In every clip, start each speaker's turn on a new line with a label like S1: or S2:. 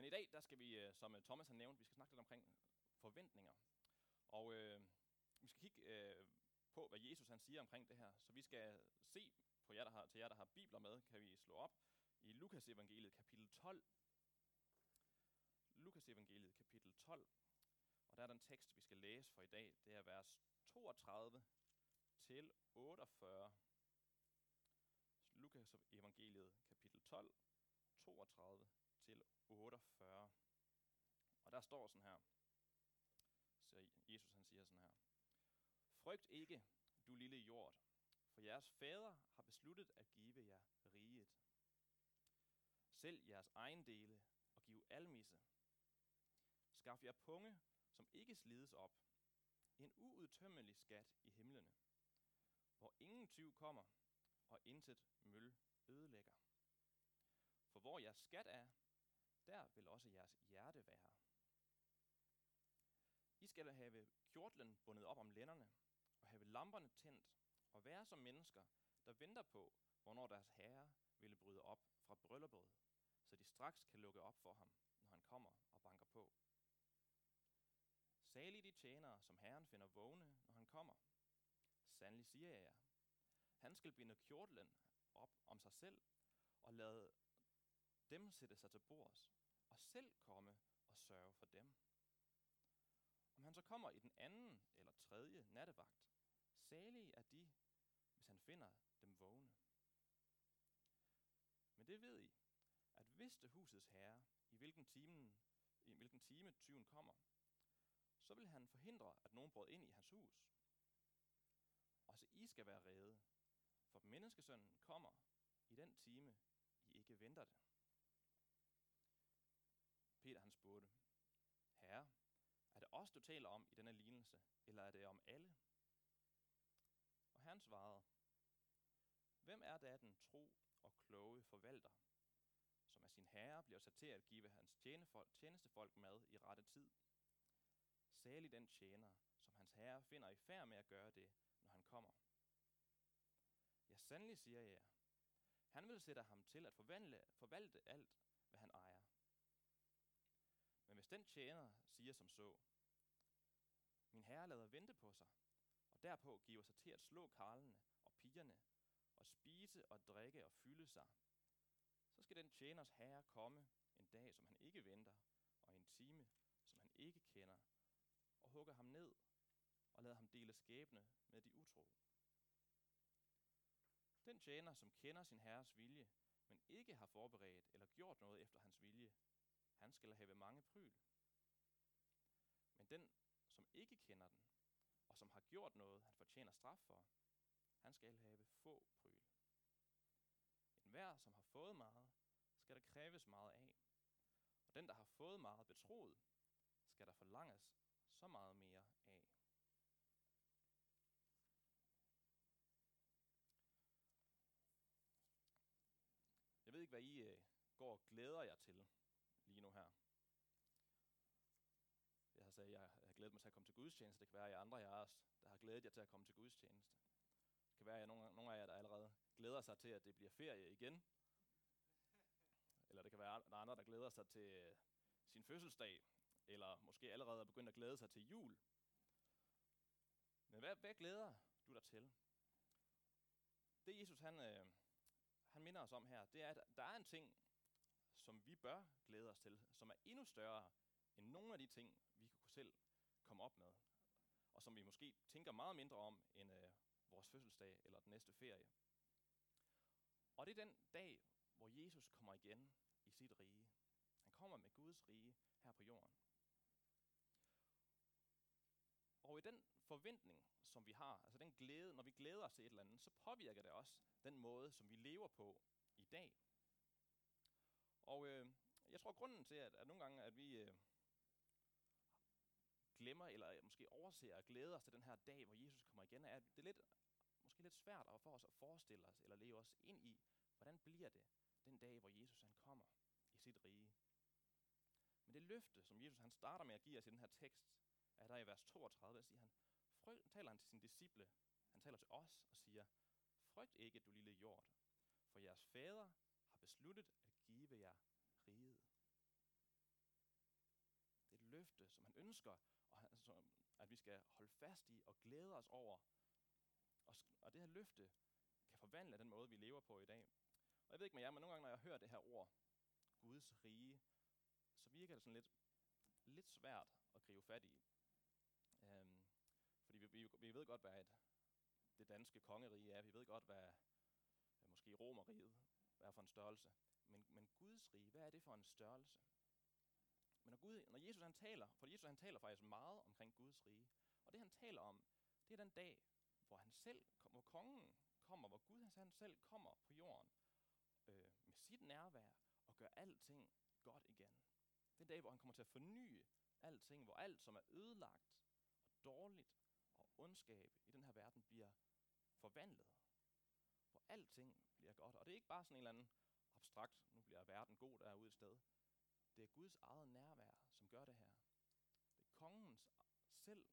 S1: Men i dag, der skal vi, øh, som øh, Thomas har nævnt, vi skal snakke lidt omkring forventninger. Og øh, vi skal kigge øh, på, hvad Jesus han siger omkring det her. Så vi skal se på jer, der har, til jer, der har bibler med, kan vi slå op i Lukas evangeliet kapitel 12. Lukas evangeliet kapitel 12. Og der er den tekst, vi skal læse for i dag. Det er vers 32 til 48. Lukas evangeliet kapitel 12, 32 til 48. Og der står sådan her. Så Jesus han siger sådan her. Frygt ikke, du lille jord, for jeres fader har besluttet at give jer riget. Sælg jeres ejendele og giv almisse. Skaff jer punge, som ikke slides op. En uudtømmelig skat i himlene, hvor ingen tyv kommer, og intet møl ødelægger. For hvor jeres skat er, der vil også jeres hjerte være. I skal have kjortlen bundet op om lænderne, og have lamperne tændt, og være som mennesker, der venter på, hvornår deres herre ville bryde op fra brylluppet, så de straks kan lukke op for ham, når han kommer og banker på. Salige de tjenere, som Herren finder vågne, når han kommer. Sandelig siger jeg jer, han skal binde kjortlen op om sig selv, og lade dem sætte sig til bords, og selv komme og sørge for dem. Om han så kommer i den anden eller tredje nattevagt, salige er de, hvis han finder dem vågne. Men det ved I, at hvis det husets herre, i hvilken, timen, i hvilken time tyven kommer, så vil han forhindre, at nogen brød ind i hans hus. Også I skal være redde, for menneskesønnen kommer i den time, I ikke venter det. Peter han spurgte, Herre, er det os, du taler om i denne lignelse, eller er det om alle? Og han svarede, Hvem er da den tro og kloge forvalter, som af sin herre bliver sat til at give hans tjenefolk, tjenestefolk mad i rette tid? Særlig den tjener, som hans herre finder i færd med at gøre det, når han kommer. Ja, sandelig siger jeg Han vil sætte ham til at forvandle, forvalte alt, hvad han ejer. Men hvis den tjener siger som så, min herre lader vente på sig, og derpå giver sig til at slå karlene og pigerne, og spise og drikke og fylde sig, så skal den tjeners herre komme en dag, som han ikke venter, og en time, som han ikke kender, og hugge ham ned og lade ham dele skæbne med de utro. Den tjener, som kender sin herres vilje, men ikke har forberedt eller gjort noget efter hans vilje, han skal have mange pryl. Men den, ikke kender den, og som har gjort noget, han fortjener straf for, han skal have få pryl. En hver, som har fået meget, skal der kræves meget af. Og den, der har fået meget betroet, skal der forlanges så meget mere af. Jeg ved ikke, hvad I øh, går og glæder jer til lige nu her. Jeg har sagt, jeg mig til at komme til gudstjeneste. Det kan være, at I andre af jer, der har glædet jer til at komme til gudstjeneste. Det kan være, at nogle, nogle af jer, der allerede glæder sig til, at det bliver ferie igen. Eller det kan være, at der er andre, der glæder sig til øh, sin fødselsdag. Eller måske allerede er begyndt at glæde sig til jul. Men hvad, hvad glæder du dig til? Det Jesus han, øh, han minder os om her, det er, at der er en ting, som vi bør glæde os til, som er endnu større end nogle af de ting, vi kunne selv komme op med, og som vi måske tænker meget mindre om end øh, vores fødselsdag eller den næste ferie. Og det er den dag, hvor Jesus kommer igen i sit rige. Han kommer med Guds rige her på jorden. Og i den forventning, som vi har, altså den glæde, når vi glæder os til et eller andet, så påvirker det også den måde, som vi lever på i dag. Og øh, jeg tror, grunden til, at, at nogle gange, at vi øh, glemmer, eller måske overser at glæde os til den her dag, hvor Jesus kommer igen, er, at det er lidt, måske lidt svært for os at forestille os, eller leve os ind i, hvordan bliver det den dag, hvor Jesus han kommer i sit rige. Men det løfte, som Jesus han starter med at give os i den her tekst, er der i vers 32, der siger han, frygt, taler han til sine disciple, han taler til os og siger, frygt ikke, du lille jord, for jeres fader har besluttet at give jer riget. Det løfte, som han ønsker, som, at vi skal holde fast i og glæde os over. Og, og det her løfte kan forvandle den måde, vi lever på i dag. Og jeg ved ikke med jer, men nogle gange, når jeg hører det her ord, Guds rige, så virker det sådan lidt, lidt svært at gribe fat i. Øhm, fordi vi, vi, vi ved godt, hvad et, det danske kongerige er. Vi ved godt, hvad måske romeriet er for en størrelse. Men, men Guds rige, hvad er det for en størrelse? Men når, Gud, når Jesus han taler, for Jesus han taler faktisk meget omkring Guds rige, og det han taler om, det er den dag, hvor han selv, hvor kongen kommer, hvor Gud han selv kommer på jorden øh, med sit nærvær og gør alting godt igen. Den dag, hvor han kommer til at forny alting, hvor alt, som er ødelagt og dårligt og ondskab i den her verden, bliver forvandlet. Hvor alting bliver godt. Og det er ikke bare sådan en eller anden abstrakt, nu bliver verden god derude et sted. Det er Guds eget nærvær, som gør det her. Det er kongens selv,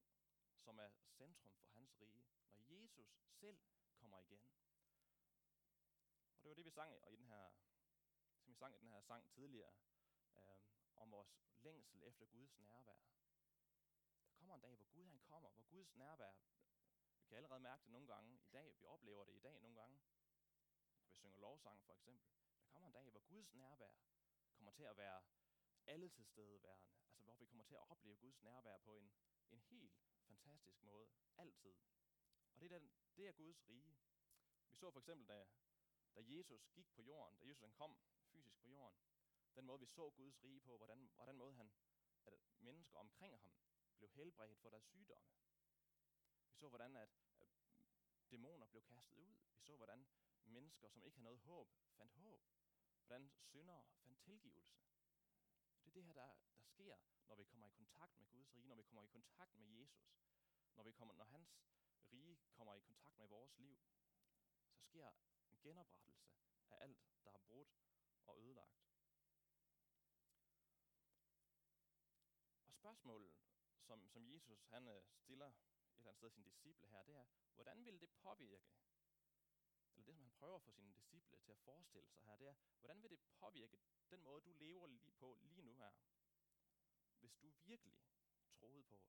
S1: som er centrum for hans rige. Når Jesus selv kommer igen. Og det var det, vi sang i den her, som vi sang i den her sang tidligere, øh, om vores længsel efter Guds nærvær. Der kommer en dag, hvor Gud han kommer, hvor Guds nærvær, vi kan allerede mærke det nogle gange i dag, vi oplever det i dag nogle gange, når vi synger lovsang for eksempel. Der kommer en dag, hvor Guds nærvær kommer til at være alle til stedeværende. Altså hvor vi kommer til at opleve Guds nærvær på en, en helt fantastisk måde. Altid. Og det er, den, det er Guds rige. Vi så for eksempel, da, da Jesus gik på jorden, da Jesus han kom fysisk på jorden, den måde vi så Guds rige på, hvordan, hvordan måde han, at mennesker omkring ham blev helbredt for deres sygdomme. Vi så, hvordan at, at dæmoner blev kastet ud. Vi så, hvordan mennesker, som ikke havde noget håb, fandt håb. Hvordan syndere fandt tilgivelse. Det her, der, der sker, når vi kommer i kontakt med Guds rige, når vi kommer i kontakt med Jesus. Når, vi kommer, når hans rige kommer i kontakt med vores liv, så sker en genoprettelse af alt, der er brudt og ødelagt. Og spørgsmålet, som, som Jesus han øh, stiller et eller andet sted sin disciple her, det er, hvordan vil det påvirke, eller det som han prøver for sine disciple til at forestille sig her, det er, hvordan vil det påvirke den måde, du lever lige på lige nu her, hvis du virkelig troede på,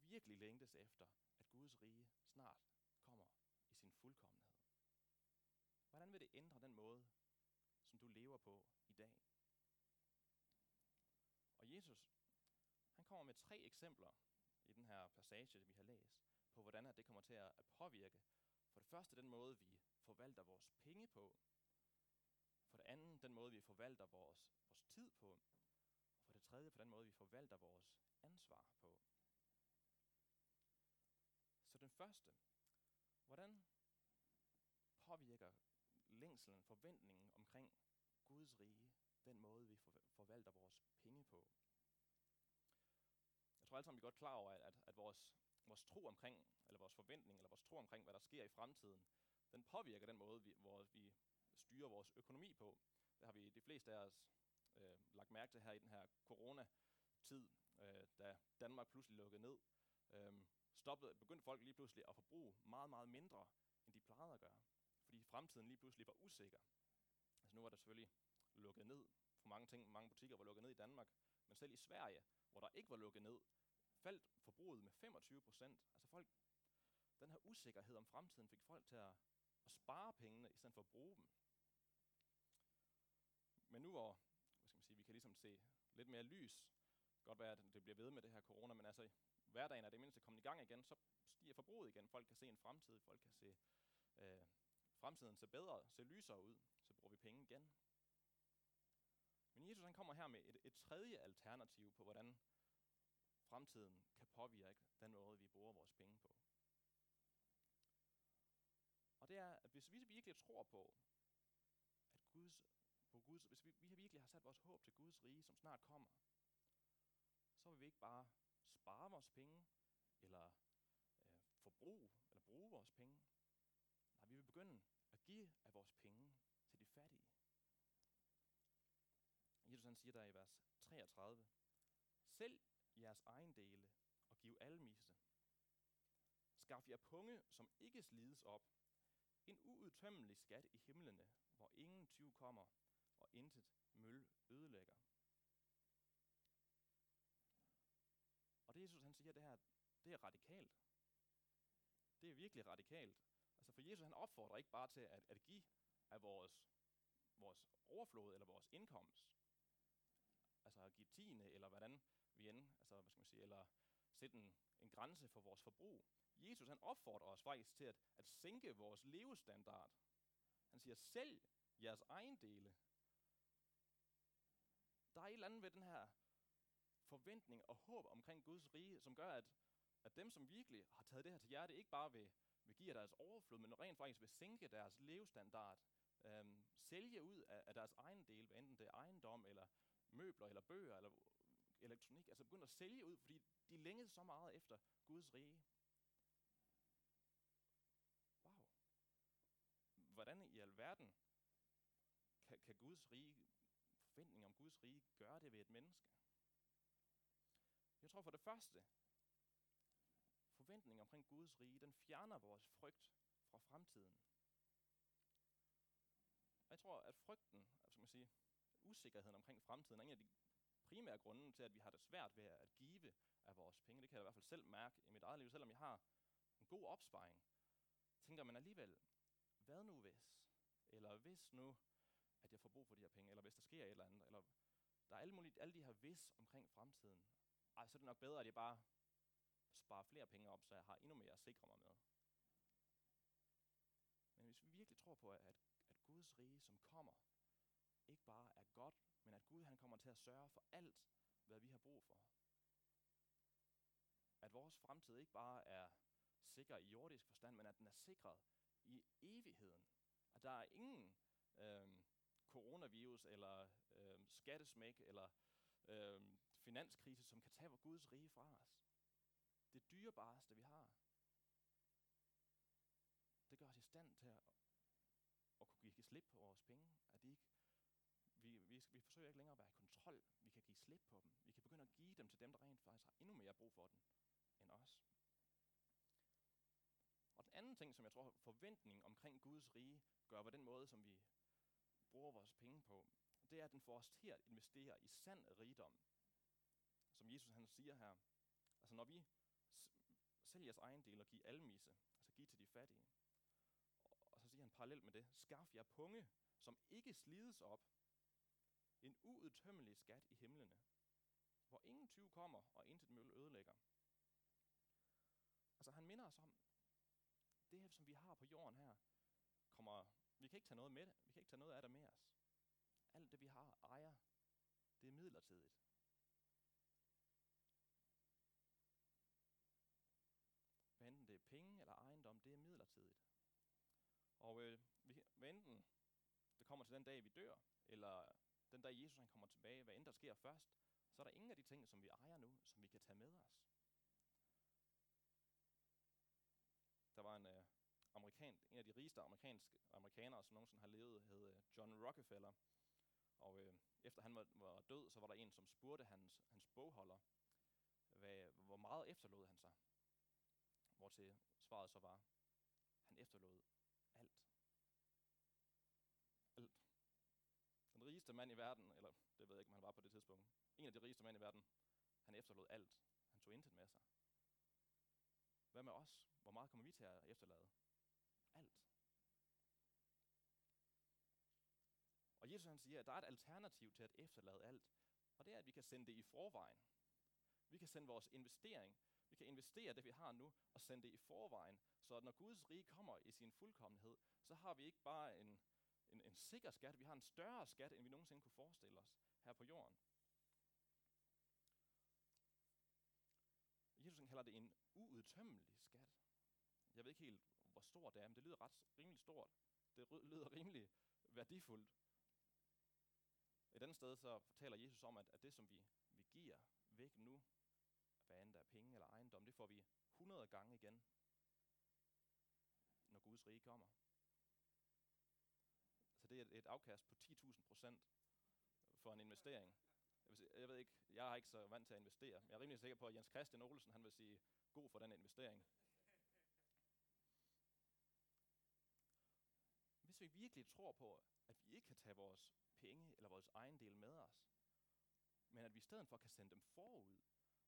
S1: og virkelig længtes efter, at Guds rige snart kommer i sin fuldkommenhed. Hvordan vil det ændre den måde, som du lever på i dag? Og Jesus, han kommer med tre eksempler i den her passage, vi har læst, på hvordan det kommer til at påvirke. For det første den måde, vi forvalter vores penge på. For det andet den måde, vi forvalter vores, vores tid på. Og for det tredje på den måde, vi forvalter vores ansvar på. Så den første, hvordan påvirker længselen, forventningen omkring Guds rige, den måde, vi forvalter vores penge på? Jeg tror alle sammen, vi er godt klar over, at, at vores, vores tro omkring, eller vores forventning, eller vores tro omkring, hvad der sker i fremtiden, den påvirker den måde, vi, hvor vi styrer vores økonomi på. Det har vi de fleste af os øh, lagt mærke til her i den her corona-tid, øh, da Danmark pludselig lukkede ned. Øh, stoppede, begyndte folk lige pludselig at forbruge meget, meget mindre, end de plejede at gøre. Fordi fremtiden lige pludselig var usikker. Altså nu var der selvfølgelig lukket ned for mange ting. Mange butikker var lukket ned i Danmark. Men selv i Sverige, hvor der ikke var lukket ned, faldt forbruget med 25 procent. Altså folk, den her usikkerhed om fremtiden fik folk til at, at spare pengene, i stedet for at bruge dem. Men nu hvor, hvad skal man sige, vi kan ligesom se lidt mere lys, godt være, at det bliver ved med det her corona, men altså hverdagen er det mindste kommet i gang igen, så stiger forbruget igen. Folk kan se en fremtid, folk kan se øh, fremtiden se bedre, se lysere ud, så bruger vi penge igen. Men Jesus han kommer her med et, et tredje alternativ på, hvordan fremtiden kan påvirke den måde, vi bruger vores penge på. Og det er, at hvis vi virkelig tror på, at Guds, på Guds, hvis vi, vi virkelig har sat vores håb til Guds rige, som snart kommer, så vil vi ikke bare spare vores penge, eller øh, forbruge, eller bruge vores penge. Nej, vi vil begynde at give af vores penge til de fattige. Jesus han siger der i vers 33, Sælg jeres ejendele og giv almisse. Skaff jer punge, som ikke slides op, en uudtømmelig skat i himlene, hvor ingen tyv kommer, og intet møl ødelægger. Og Jesus han siger det her, det er radikalt. Det er virkelig radikalt. Altså for Jesus han opfordrer ikke bare til at, at give af vores, vores overflod eller vores indkomst. Altså at give tiende, eller hvordan vi end, altså hvad skal man sige, eller sætte en, en grænse for vores forbrug. Jesus han opfordrer os faktisk til at, at sænke vores levestandard. Han siger, sælg jeres egen dele. Der er et eller andet ved den her forventning og håb omkring Guds rige, som gør, at, at dem, som virkelig har taget det her til hjerte, ikke bare vil, vil give deres overflod, men rent faktisk vil sænke deres levestandard, øhm, sælge ud af, af deres egen del, hvad enten det er ejendom, eller møbler, eller bøger, eller elektronik, altså begynde at sælge ud, fordi de længede så meget efter Guds rige. Wow. Hvordan i alverden kan, kan Guds rige, forventning om Guds rige, gøre det ved et menneske? Jeg tror for det første, forventning omkring Guds rige, den fjerner vores frygt fra fremtiden. Og jeg tror, at frygten, altså man sige, usikkerheden omkring fremtiden, er en af de primære grunde til, at vi har det svært ved at give af vores penge. Det kan jeg i hvert fald selv mærke i mit eget liv, selvom jeg har en god opsparing. Tænker man alligevel, hvad nu hvis? Eller hvis nu, at jeg får brug for de her penge, eller hvis der sker et eller andet, eller der er alle, mulige, alle de her vis omkring fremtiden. Ej, så er det nok bedre, at jeg bare sparer flere penge op, så jeg har endnu mere at sikre mig med. Men hvis vi virkelig tror på, at, at Guds rige, som kommer, ikke bare er godt, men at Gud han kommer til at sørge for alt, hvad vi har brug for. At vores fremtid ikke bare er sikker i jordisk forstand, men at den er sikret i evigheden. At der er ingen øh, coronavirus, eller øh, skattesmæk, eller øh, finanskrise, som kan tage Guds rige fra os. Det dyrebareste, vi har. Det gør os i stand til at, at kunne give slip på vores penge. At de ikke, vi, vi, vi forsøger ikke længere at være i kontrol. Vi kan give slip på dem. Vi kan begynde at give dem til dem, der rent faktisk har endnu mere brug for den end os. Og den anden ting, som jeg tror, forventning omkring Guds rige gør på den måde, som vi bruger vores penge på, det er, at den får os til at investere i sand rigdom. Som Jesus han siger her. Altså når vi sælger jeres egen del og giver almisse, altså give til de fattige. Og så siger han parallelt med det, skaff jer punge, som ikke slides op, en uudtømmelig skat i himlene, hvor ingen tyv kommer og intet møl ødelægger. Altså han minder os om, det her, som vi har på jorden her, kommer, vi kan ikke tage noget med det, vi kan ikke tage noget af det med os. Alt det, vi har, ejer, det er midlertidigt. Hvad enten det er penge eller ejendom, det er midlertidigt. Og øh, vi, hvad enten det kommer til den dag, vi dør, eller den dag Jesus han kommer tilbage, hvad end der sker først, så er der ingen af de ting, som vi ejer nu, som vi kan tage med os. Der var en, øh, amerikan, en af de rigeste amerikanske, amerikanere, som nogensinde har levet, hed øh, John Rockefeller. Og øh, efter han var, var død, så var der en, som spurgte hans, hans bogholder, hvad, hvor meget efterlod han sig. Hvor til svaret så var, han efterlod alt. Alt. Den rigeste mand i verden, eller det ved jeg ikke, om han var på det tidspunkt, en af de rigeste mænd i verden, han efterlod alt. Han tog intet med sig. Hvad med os? Hvor meget kommer vi til at efterlade? Alt. Og Jesus han siger, at der er et alternativ til at efterlade alt. Og det er, at vi kan sende det i forvejen. Vi kan sende vores investering. Vi kan investere det, vi har nu, og sende det i forvejen. Så at når Guds rige kommer i sin fuldkommenhed, så har vi ikke bare en, en, en sikker skat, vi har en større skat, end vi nogensinde kunne forestille os her på jorden. Jesus kalder det en uudtømmelig skat. Jeg ved ikke helt, hvor stort det er, men det lyder ret rimelig stort. Det lyder rimelig værdifuldt. Et andet sted så fortæller Jesus om, at, at det, som vi, vi giver væk nu, hvad end der er penge eller ejendom, det får vi 100 gange igen, når Guds rige kommer. Så det er et afkast på 10.000 procent for en investering. Jeg, vil sige, jeg ved ikke, jeg er ikke så vant til at investere. men Jeg er rimelig sikker på, at Jens Christian Olsen han vil sige, god for den investering. Hvis vi virkelig tror på, at vi ikke kan tage vores penge eller vores egen del med os, men at vi i stedet for kan sende dem forud,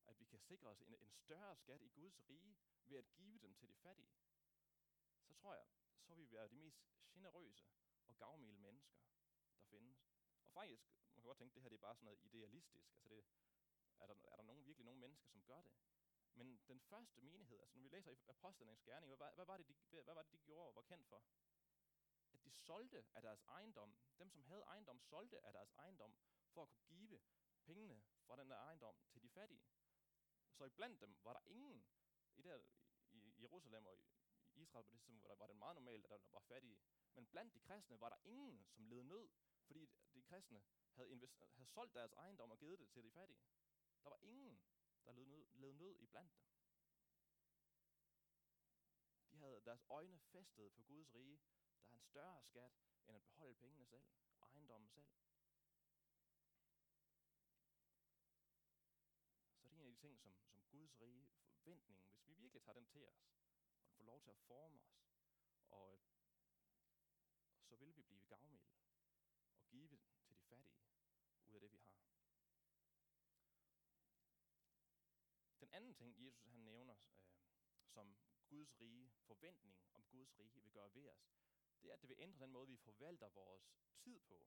S1: at vi kan sikre os en, en større skat i Guds rige ved at give dem til de fattige, så tror jeg, så vil vi være de mest generøse og gavmilde mennesker, der findes. Og faktisk, man kan godt tænke, at det her det er bare sådan noget idealistisk. Altså det, er, der, er der nogen, virkelig nogen mennesker, som gør det? Men den første menighed, altså når vi læser i Apostlenes Gerning, hvad, hvad, var det, de, hvad var det, de gjorde og var kendt for? De solgte af deres ejendom. Dem, som havde ejendom, solgte af deres ejendom for at kunne give pengene fra den der ejendom til de fattige. Så i blandt dem var der ingen, i, der, i Jerusalem og i Israel på det tidspunkt, var, der, var det meget normalt, at der var fattige. Men blandt de kristne var der ingen, som led nød, fordi de kristne havde, invest- havde solgt deres ejendom og givet det til de fattige. Der var ingen, der led nød, led nød i blandt dem. De havde deres øjne festet på Guds rige. Der er en større skat, end at beholde pengene selv, og ejendommen selv. Så det er en af de ting, som, som Guds rige, forventningen, hvis vi virkelig tager den til os, og den får lov til at forme os, og så vil vi blive gavmilde og give til de fattige ud af det, vi har. Den anden ting, Jesus han nævner, øh, som Guds rige, forventning om Guds rige vil gøre ved os, det er, at det vil ændre den måde, vi forvalter vores tid på.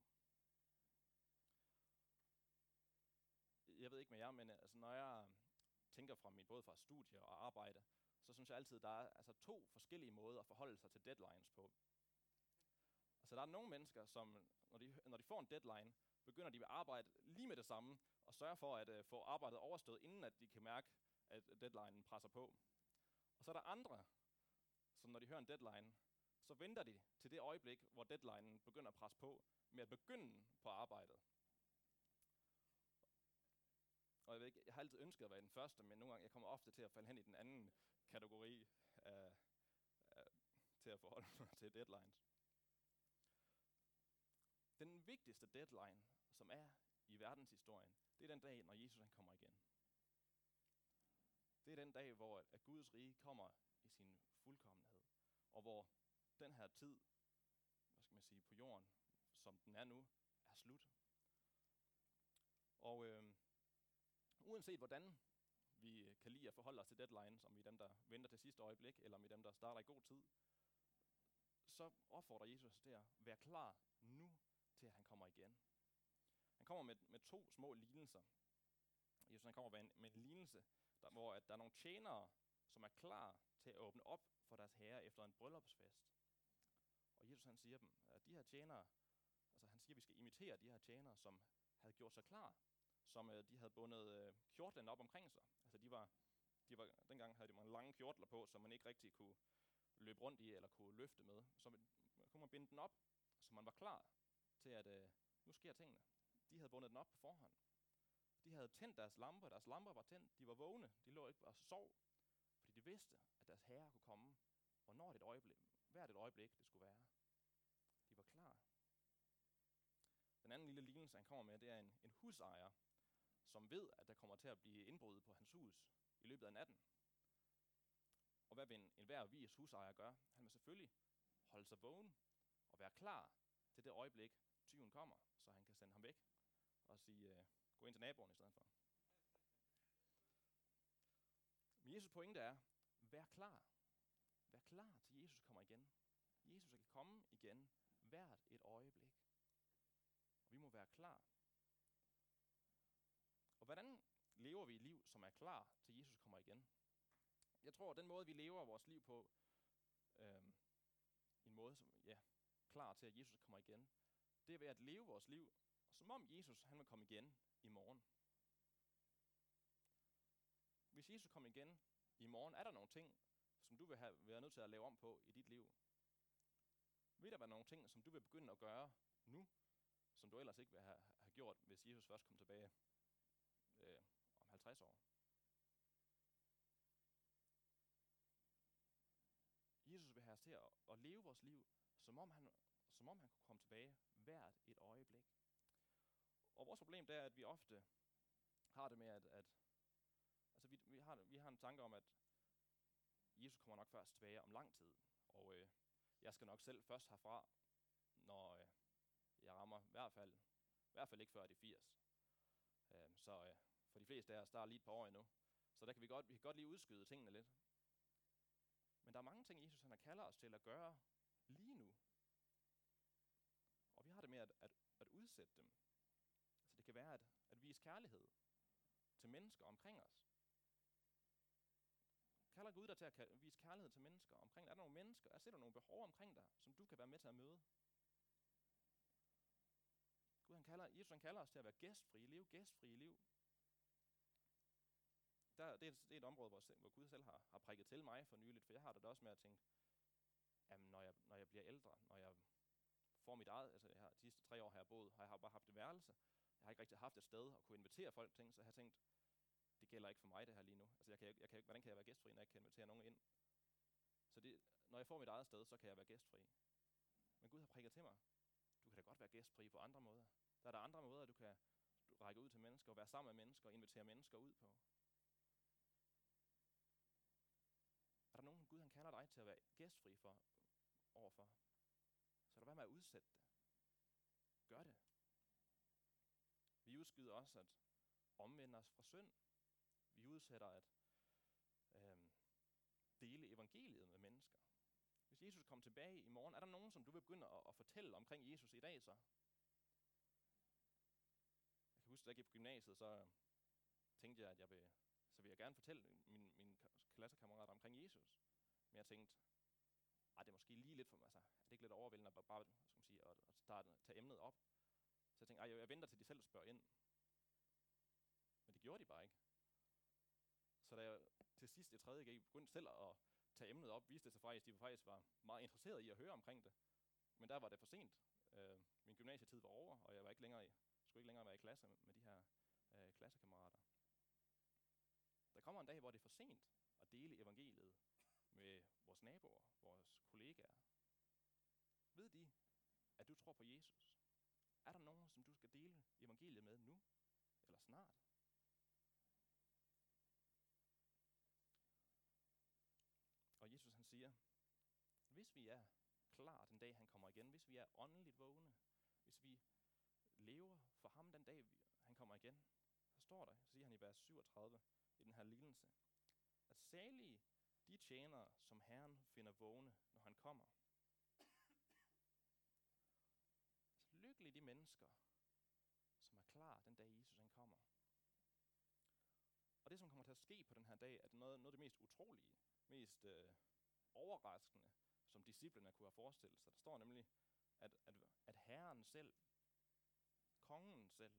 S1: Jeg ved ikke med jer, men altså, når jeg tænker fra mit, både fra studie og arbejde, så synes jeg altid, at der er altså, to forskellige måder at forholde sig til deadlines på. Altså der er nogle mennesker, som når de, når de får en deadline, begynder de at arbejde lige med det samme, og sørge for at uh, få arbejdet overstået, inden at de kan mærke, at deadlinen presser på. Og så er der andre, som når de hører en deadline, så venter de til det øjeblik, hvor deadlinen begynder at presse på, med at begynde på arbejdet. Og jeg, ved ikke, jeg har altid ønsket at være den første, men nogle gange jeg kommer ofte til at falde hen i den anden kategori af, af, til at forholde mig til deadlines. Den vigtigste deadline, som er i verdenshistorien, det er den dag, når Jesus han kommer igen. Det er den dag, hvor at Guds rige kommer i sin fuldkommenhed, og hvor den her tid, hvad skal man sige, på jorden, som den er nu, er slut. Og øh, uanset hvordan vi øh, kan lide at forholde os til deadlines, om vi er dem, der venter til sidste øjeblik, eller om vi er dem, der starter i god tid, så opfordrer Jesus til at være klar nu til, at han kommer igen. Han kommer med, med to små lignelser. Jesus han kommer med en, med en lignelse, der, hvor at der er nogle tjenere, som er klar til at åbne op for deres herre efter en bryllupsfest. Jesus han siger dem, at de her tjenere, altså han siger, at vi skal imitere de her tjenere, som havde gjort sig klar, som øh, de havde bundet øh, kjortlen op omkring sig. Altså de var, de var, dengang havde de mange lange kjortler på, som man ikke rigtig kunne løbe rundt i eller kunne løfte med. Så man, kunne man binde den op, så man var klar til, at øh, nu sker tingene. De havde bundet den op på forhånd. De havde tændt deres lamper, deres lamper var tændt, de var vågne, de lå ikke og sov, fordi de vidste, at deres herre kunne komme, hvornår det et øjeblik, hvert et øjeblik det skulle være. De var klar. Den anden han kommer med, det er en, en husejer, som ved, at der kommer til at blive indbrud på hans hus i løbet af natten. Og hvad vil en, en hver vis husejer gøre? Han vil selvfølgelig holde sig vågen og være klar til det øjeblik, tyven kommer, så han kan sende ham væk og sige, øh, gå ind til naboen i stedet for. Men Jesus pointe er, vær klar. Vær klar til Jesus kommer igen. Jesus kan komme igen hvert et øjeblik. Må være klar. Og hvordan lever vi et liv, som er klar til Jesus kommer igen? Jeg tror, at den måde, vi lever vores liv på, øh, en måde, som ja, klar til, at Jesus kommer igen, det er ved at leve vores liv, som om Jesus han vil komme igen i morgen. Hvis Jesus kommer igen i morgen, er der nogle ting, som du vil have været nødt til at lave om på i dit liv? Vil der være nogle ting, som du vil begynde at gøre nu, som du ellers ikke ville have, have gjort, hvis Jesus først kom tilbage øh, om 50 år? Jesus vil have os til at, at leve vores liv, som om, han, som om han kunne komme tilbage hvert et øjeblik. Og vores problem det er, at vi ofte har det med, at, at altså vi, vi, har, vi har en tanke om, at Jesus kommer nok først tilbage om lang tid, og øh, jeg skal nok selv først herfra, når øh, jeg rammer i hvert fald, i hvert fald ikke før de 80. Øh, så øh, for de fleste af os, der er lige et par år endnu. Så der kan vi godt, vi kan godt lige udskyde tingene lidt. Men der er mange ting, Jesus han har kalder os til at gøre lige nu. Og vi har det med at, at, at udsætte dem. Så det kan være at, at vise kærlighed til mennesker omkring os. Kalder Gud dig til at vise kærlighed til mennesker omkring dig? Er der nogle mennesker, er der nogle behov omkring dig, som du kan være med til at møde? Gud, han kalder, Jesus han kalder os til at være gæstfrie, leve gæstfrie liv. Der, det, er et, det er et område, hvor, hvor Gud selv har, har prikket til mig for nyligt, for jeg har det også med at tænke, jamen, når jeg, når jeg bliver ældre, når jeg får mit eget, altså jeg har, de sidste tre år har jeg boet, har jeg bare haft et værelse, jeg har ikke rigtig haft et sted at kunne invitere folk til, så jeg har tænkt, det gælder ikke for mig det her lige nu. Altså jeg kan, jeg kan, hvordan kan jeg være gæstfri, når jeg ikke kan invitere nogen ind? Så det, når jeg får mit eget sted, så kan jeg være gæstfri. Men Gud har prikket til mig. Kan da godt være gæstfri på andre måder. Der er der andre måder, du kan række ud til mennesker, og være sammen med mennesker, og invitere mennesker ud på. Er der nogen, Gud han kalder dig til at være gæstfri for, overfor? Så er der være med at udsætte det. Gør det. Vi udskyder også at omvende os fra synd. Vi udsætter at øhm, dele evangeliet med mennesker. Hvis Jesus kommer tilbage i morgen, er der nogen, som du vil begynde at, at fortælle omkring Jesus i dag så? Jeg kan huske, da jeg gik på gymnasiet, så tænkte jeg, at jeg vil, så vil jeg gerne fortælle mine, mine klassekammerater omkring Jesus. Men jeg tænkte, at det er måske lige lidt for mig, altså, er det ikke lidt overvældende at bare skal man sige, at, at starte, tage emnet op? Så jeg tænkte, at jeg venter til de selv spørger ind. Men det gjorde de bare ikke. Så da jeg til sidst i 3. G begyndte selv at tage emnet op, viste det sig faktisk, at de faktisk var meget interesserede i at høre omkring det. Men der var det for sent. Øh, min gymnasietid var over, og jeg var ikke længere i, skulle ikke længere være i klasse med de her øh, klassekammerater. Der kommer en dag, hvor det er for sent at dele evangeliet med vores naboer, vores kollegaer. Ved de, at du tror på Jesus? Er der nogen, som du skal dele evangeliet med nu? Eller snart? Og Jesus han siger, hvis vi er klar den dag, han kommer igen, hvis vi er åndeligt vågne, hvis vi lever for ham den dag, han kommer igen, så står der, så siger han i vers 37 i den her lignelse, at salige de tjenere, som Herren finder vågne, når han kommer. Så lykkelige de mennesker, som er klar den dag, Jesus han kommer. Og det, som kommer til at ske på den her dag, er noget, noget af det mest utrolige, mest øh, overraskende, som disciplene kunne have forestillet sig. Der står nemlig, at, at, at Herren selv, kongen selv,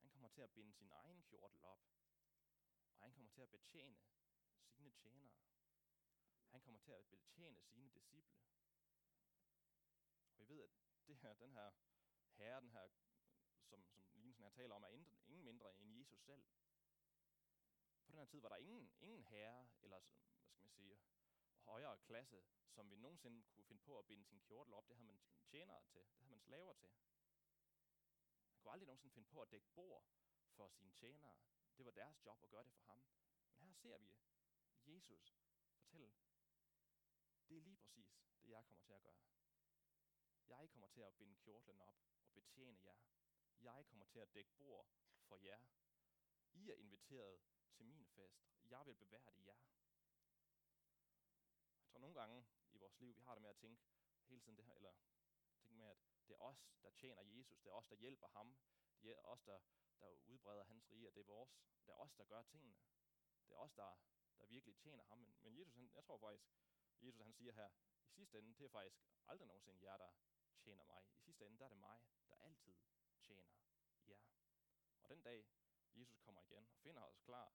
S1: han kommer til at binde sin egen kjortel op, og han kommer til at betjene sine tjenere. Han kommer til at betjene sine disciple. Og vi ved, at det her, den her herre, den her, som, som Linsen her taler om, er ingen mindre end Jesus selv. På den her tid var der ingen, ingen herre, eller hvad skal man sige, højere klasse, som vi nogensinde kunne finde på at binde sin kjortel op. Det havde man tjenere til, det havde man slaver til. Han kunne aldrig nogensinde finde på at dække bord for sine tjenere. Det var deres job at gøre det for ham. Men her ser vi Jesus fortælle, det er lige præcis det, jeg kommer til at gøre. Jeg kommer til at binde kjortlen op og betjene jer. Jeg kommer til at dække bord for jer. I er inviteret til min fest. Jeg vil beværdige jer. Tror nogle gange i vores liv, vi har det med at tænke hele tiden det her, eller tænke med, at det er os, der tjener Jesus. Det er os, der hjælper ham. Det er os, der, der udbreder hans rige. Det er vores. Det er os, der gør tingene. Det er os, der, der virkelig tjener ham. Men, men Jesus, han, jeg tror faktisk, Jesus han siger her, i sidste ende, det er faktisk aldrig nogensinde jer, der tjener mig. I sidste ende, der er det mig, der altid tjener jer. Og den dag, Jesus kommer igen og finder os klar,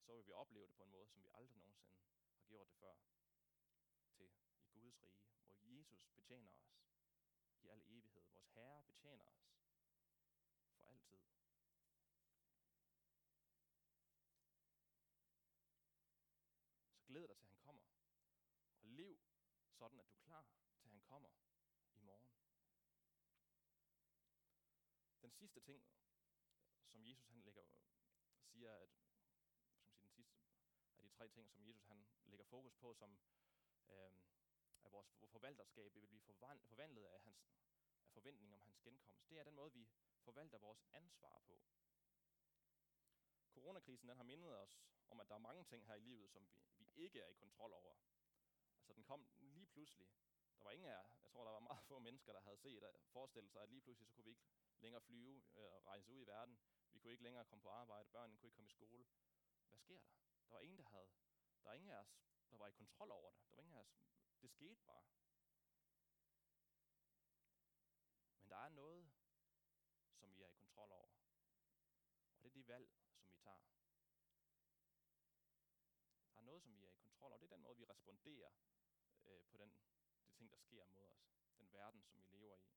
S1: så vil vi opleve det på en måde, som vi aldrig nogensinde har gjort det før Guds rige, hvor Jesus betjener os i al evighed. Vores Herre betjener os for altid. Så glæd dig til, at han kommer. Og lev sådan, at du er klar til, at han kommer i morgen. Den sidste ting, som Jesus han lægger, siger, at skal man sige, den sidste af de tre ting, som Jesus han lægger fokus på, som øh, at vores forvalterskab vil blive forvandlet af, hans, af forventning om hans genkomst. Det er den måde, vi forvalter vores ansvar på. Coronakrisen den har mindet os om, at der er mange ting her i livet, som vi, vi ikke er i kontrol over. Altså den kom lige pludselig. Der var ingen af, jeg tror, der var meget få mennesker, der havde set og forestillet sig, at lige pludselig så kunne vi ikke længere flyve øh, og rejse ud i verden. Vi kunne ikke længere komme på arbejde. Børnene kunne ikke komme i skole. Hvad sker der? Der var ingen, der havde. Der er ingen af os, der var i kontrol over det. Der var ingen af os. Det skete bare. Men der er noget, som vi er i kontrol over. Og det er de valg, som vi tager. Der er noget, som vi er i kontrol over. Det er den måde, vi responderer øh, på den, de ting, der sker mod os. Den verden, som vi lever i.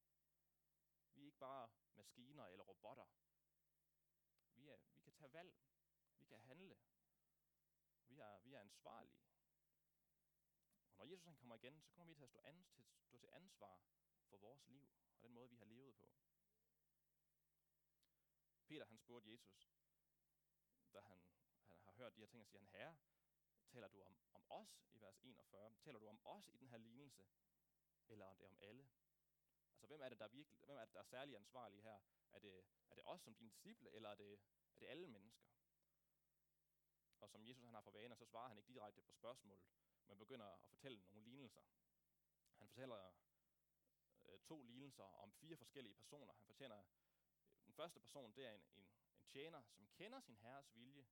S1: Vi er ikke bare maskiner eller robotter. Vi, er, vi kan tage valg. Vi kan handle. Vi er, vi er ansvarlige. Jesus han kommer igen, så kommer vi til at stå, ans, til, stå til ansvar for vores liv og den måde, vi har levet på. Peter han spurgte Jesus, da han, han har hørt de her ting, og siger han, Herre, taler du om, om os i vers 41? Taler du om os i den her lignelse? Eller er det om alle? Altså, hvem er det, der er, virkelig, hvem er, det, der er særlig ansvarlig her? Er det, er det os som dine disciple, eller er det, er det alle mennesker? Og som Jesus han har for vaner, så svarer han ikke direkte på spørgsmålet, men begynder at fortælle nogle lignelser. Han fortæller øh, to lignelser om fire forskellige personer. Han fortæller, øh, den første person, det er en, en, en tjener, som kender sin herres vilje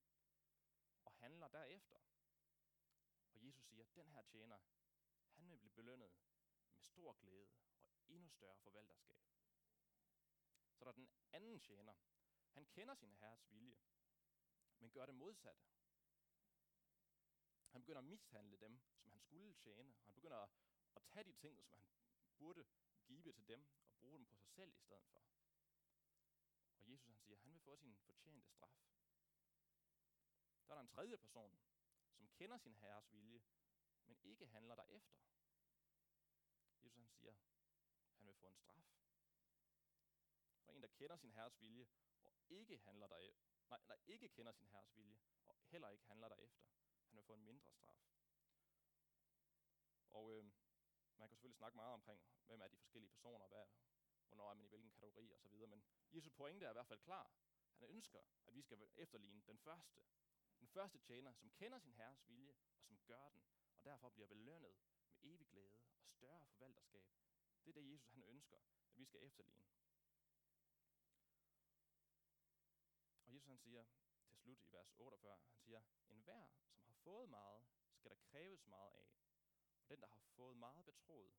S1: og handler derefter. Og Jesus siger, at den her tjener, han vil blive belønnet med stor glæde og endnu større forvalterskab. Så der er den anden tjener. Han kender sin herres vilje, men gør det modsatte. Han begynder at mishandle dem, som han skulle tjene. Han begynder at, at tage de ting, som han burde give til dem, og bruge dem på sig selv i stedet for. Og Jesus han siger, at han vil få sin fortjente straf. Der er der en tredje person, som kender sin herres vilje, men ikke handler derefter. Jesus han siger, at han vil få en straf. Der er en, der kender sin herres vilje, og ikke handler der, nej, nej, ikke kender sin herres vilje, og heller ikke handler derefter. Han vil få en mindre straf. Og øh, man kan selvfølgelig snakke meget omkring, hvem er de forskellige personer, hvad, hvornår er man i hvilken kategori osv., men Jesu pointe er i hvert fald klar. Han ønsker, at vi skal efterligne den første. Den første tjener, som kender sin herres vilje, og som gør den, og derfor bliver belønnet med evig glæde og større forvalterskab. Det er det, Jesus han ønsker, at vi skal efterligne. Og Jesus han siger til slut i vers 48, han siger, en hver, fået meget, skal der kræves meget af, og den, der har fået meget betroet,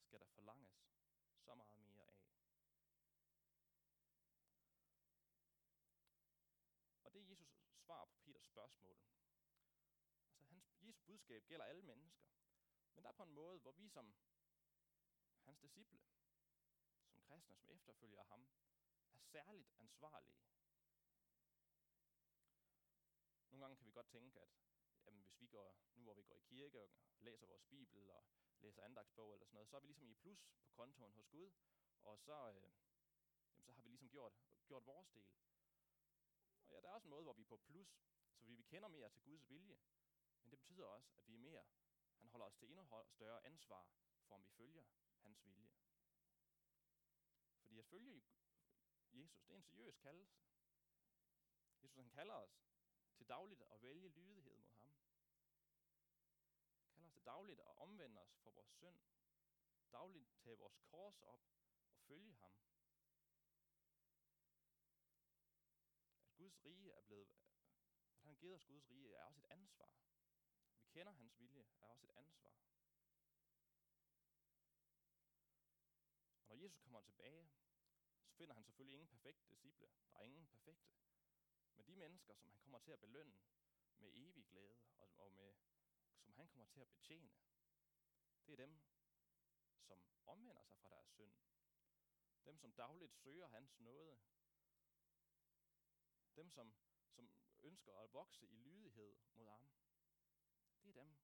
S1: skal der forlanges så meget mere af. Og det er Jesus svar på Peters spørgsmål. Altså, hans, Jesu budskab gælder alle mennesker. Men der er på en måde, hvor vi som hans disciple, som kristne, som efterfølger ham, er særligt ansvarlige. Nogle gange kan vi godt tænke, at jamen, hvis vi går, nu hvor vi går i kirke og læser vores bibel og læser andagsbog eller sådan noget, så er vi ligesom i plus på kontoen hos Gud, og så, øh, jamen, så har vi ligesom gjort, gjort vores del. Og ja, der er også en måde, hvor vi er på plus, så vi, vi kender mere til Guds vilje. Men det betyder også, at vi er mere. Han holder os til endnu større ansvar for, om vi følger hans vilje. Fordi at følge Jesus, det er en seriøs kaldelse. Jesus han kalder os til dagligt at vælge lydighed mod ham. Han kalder os til dagligt at omvende os for vores synd. Dagligt tage vores kors op og følge ham. At Guds rige er blevet, at han har givet os Guds rige, er også et ansvar. Vi kender hans vilje, er også et ansvar. Og når Jesus kommer tilbage, så finder han selvfølgelig ingen perfekte disciple. Der er ingen perfekte. Men de mennesker, som han kommer til at belønne med evig glæde, og, og med, som han kommer til at betjene, det er dem, som omvender sig fra deres synd. Dem, som dagligt søger hans nåde, dem, som, som ønsker at vokse i lydighed mod ham. Det er dem,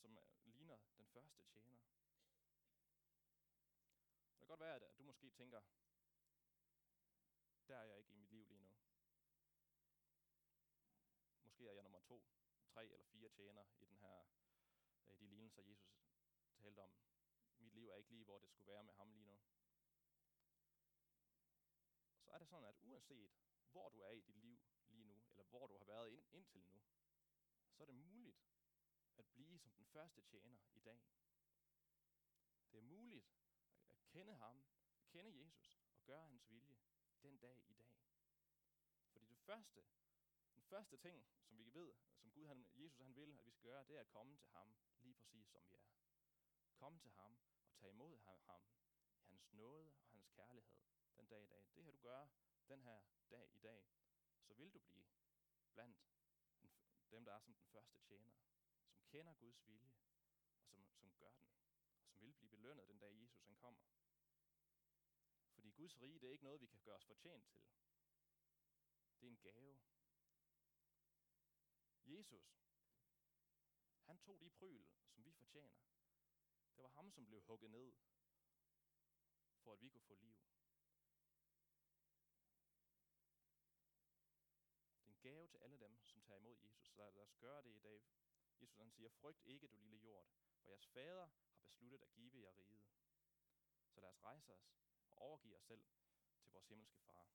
S1: som ligner den første tjener. Det kan godt være, at du måske tænker, der er jeg ikke i mit liv lige nu. Måske er jeg nummer to, tre eller fire tjener i den her, øh, i de lignelser, Jesus talte om. Mit liv er ikke lige, hvor det skulle være med ham lige nu. Så er det sådan, at uanset hvor du er i dit liv lige nu, eller hvor du har været ind, indtil nu, så er det muligt at blive som den første tjener i dag. Det er muligt at kende ham, at kende Jesus og gøre hans vilje den dag i dag. Fordi det første, første ting, som vi ved, som Gud, han, Jesus han vil, at vi skal gøre, det er at komme til ham lige præcis som vi er. Komme til ham og tage imod ham i hans nåde og hans kærlighed den dag i dag. Det her du gør den her dag i dag, så vil du blive blandt dem, der er som den første tjener, som kender Guds vilje, og som, som gør den, og som vil blive belønnet den dag Jesus han kommer. Fordi Guds rige, det er ikke noget, vi kan gøre os fortjent til. Det er en gave. Jesus, han tog de pryl, som vi fortjener. Det var ham, som blev hugget ned, for at vi kunne få liv. Det er en gave til alle dem, som tager imod Jesus. Så lad os gøre det i dag. Jesus han siger, frygt ikke, du lille jord, for jeres fader har besluttet at give jer riget. Så lad os rejse os og overgive os selv til vores himmelske far.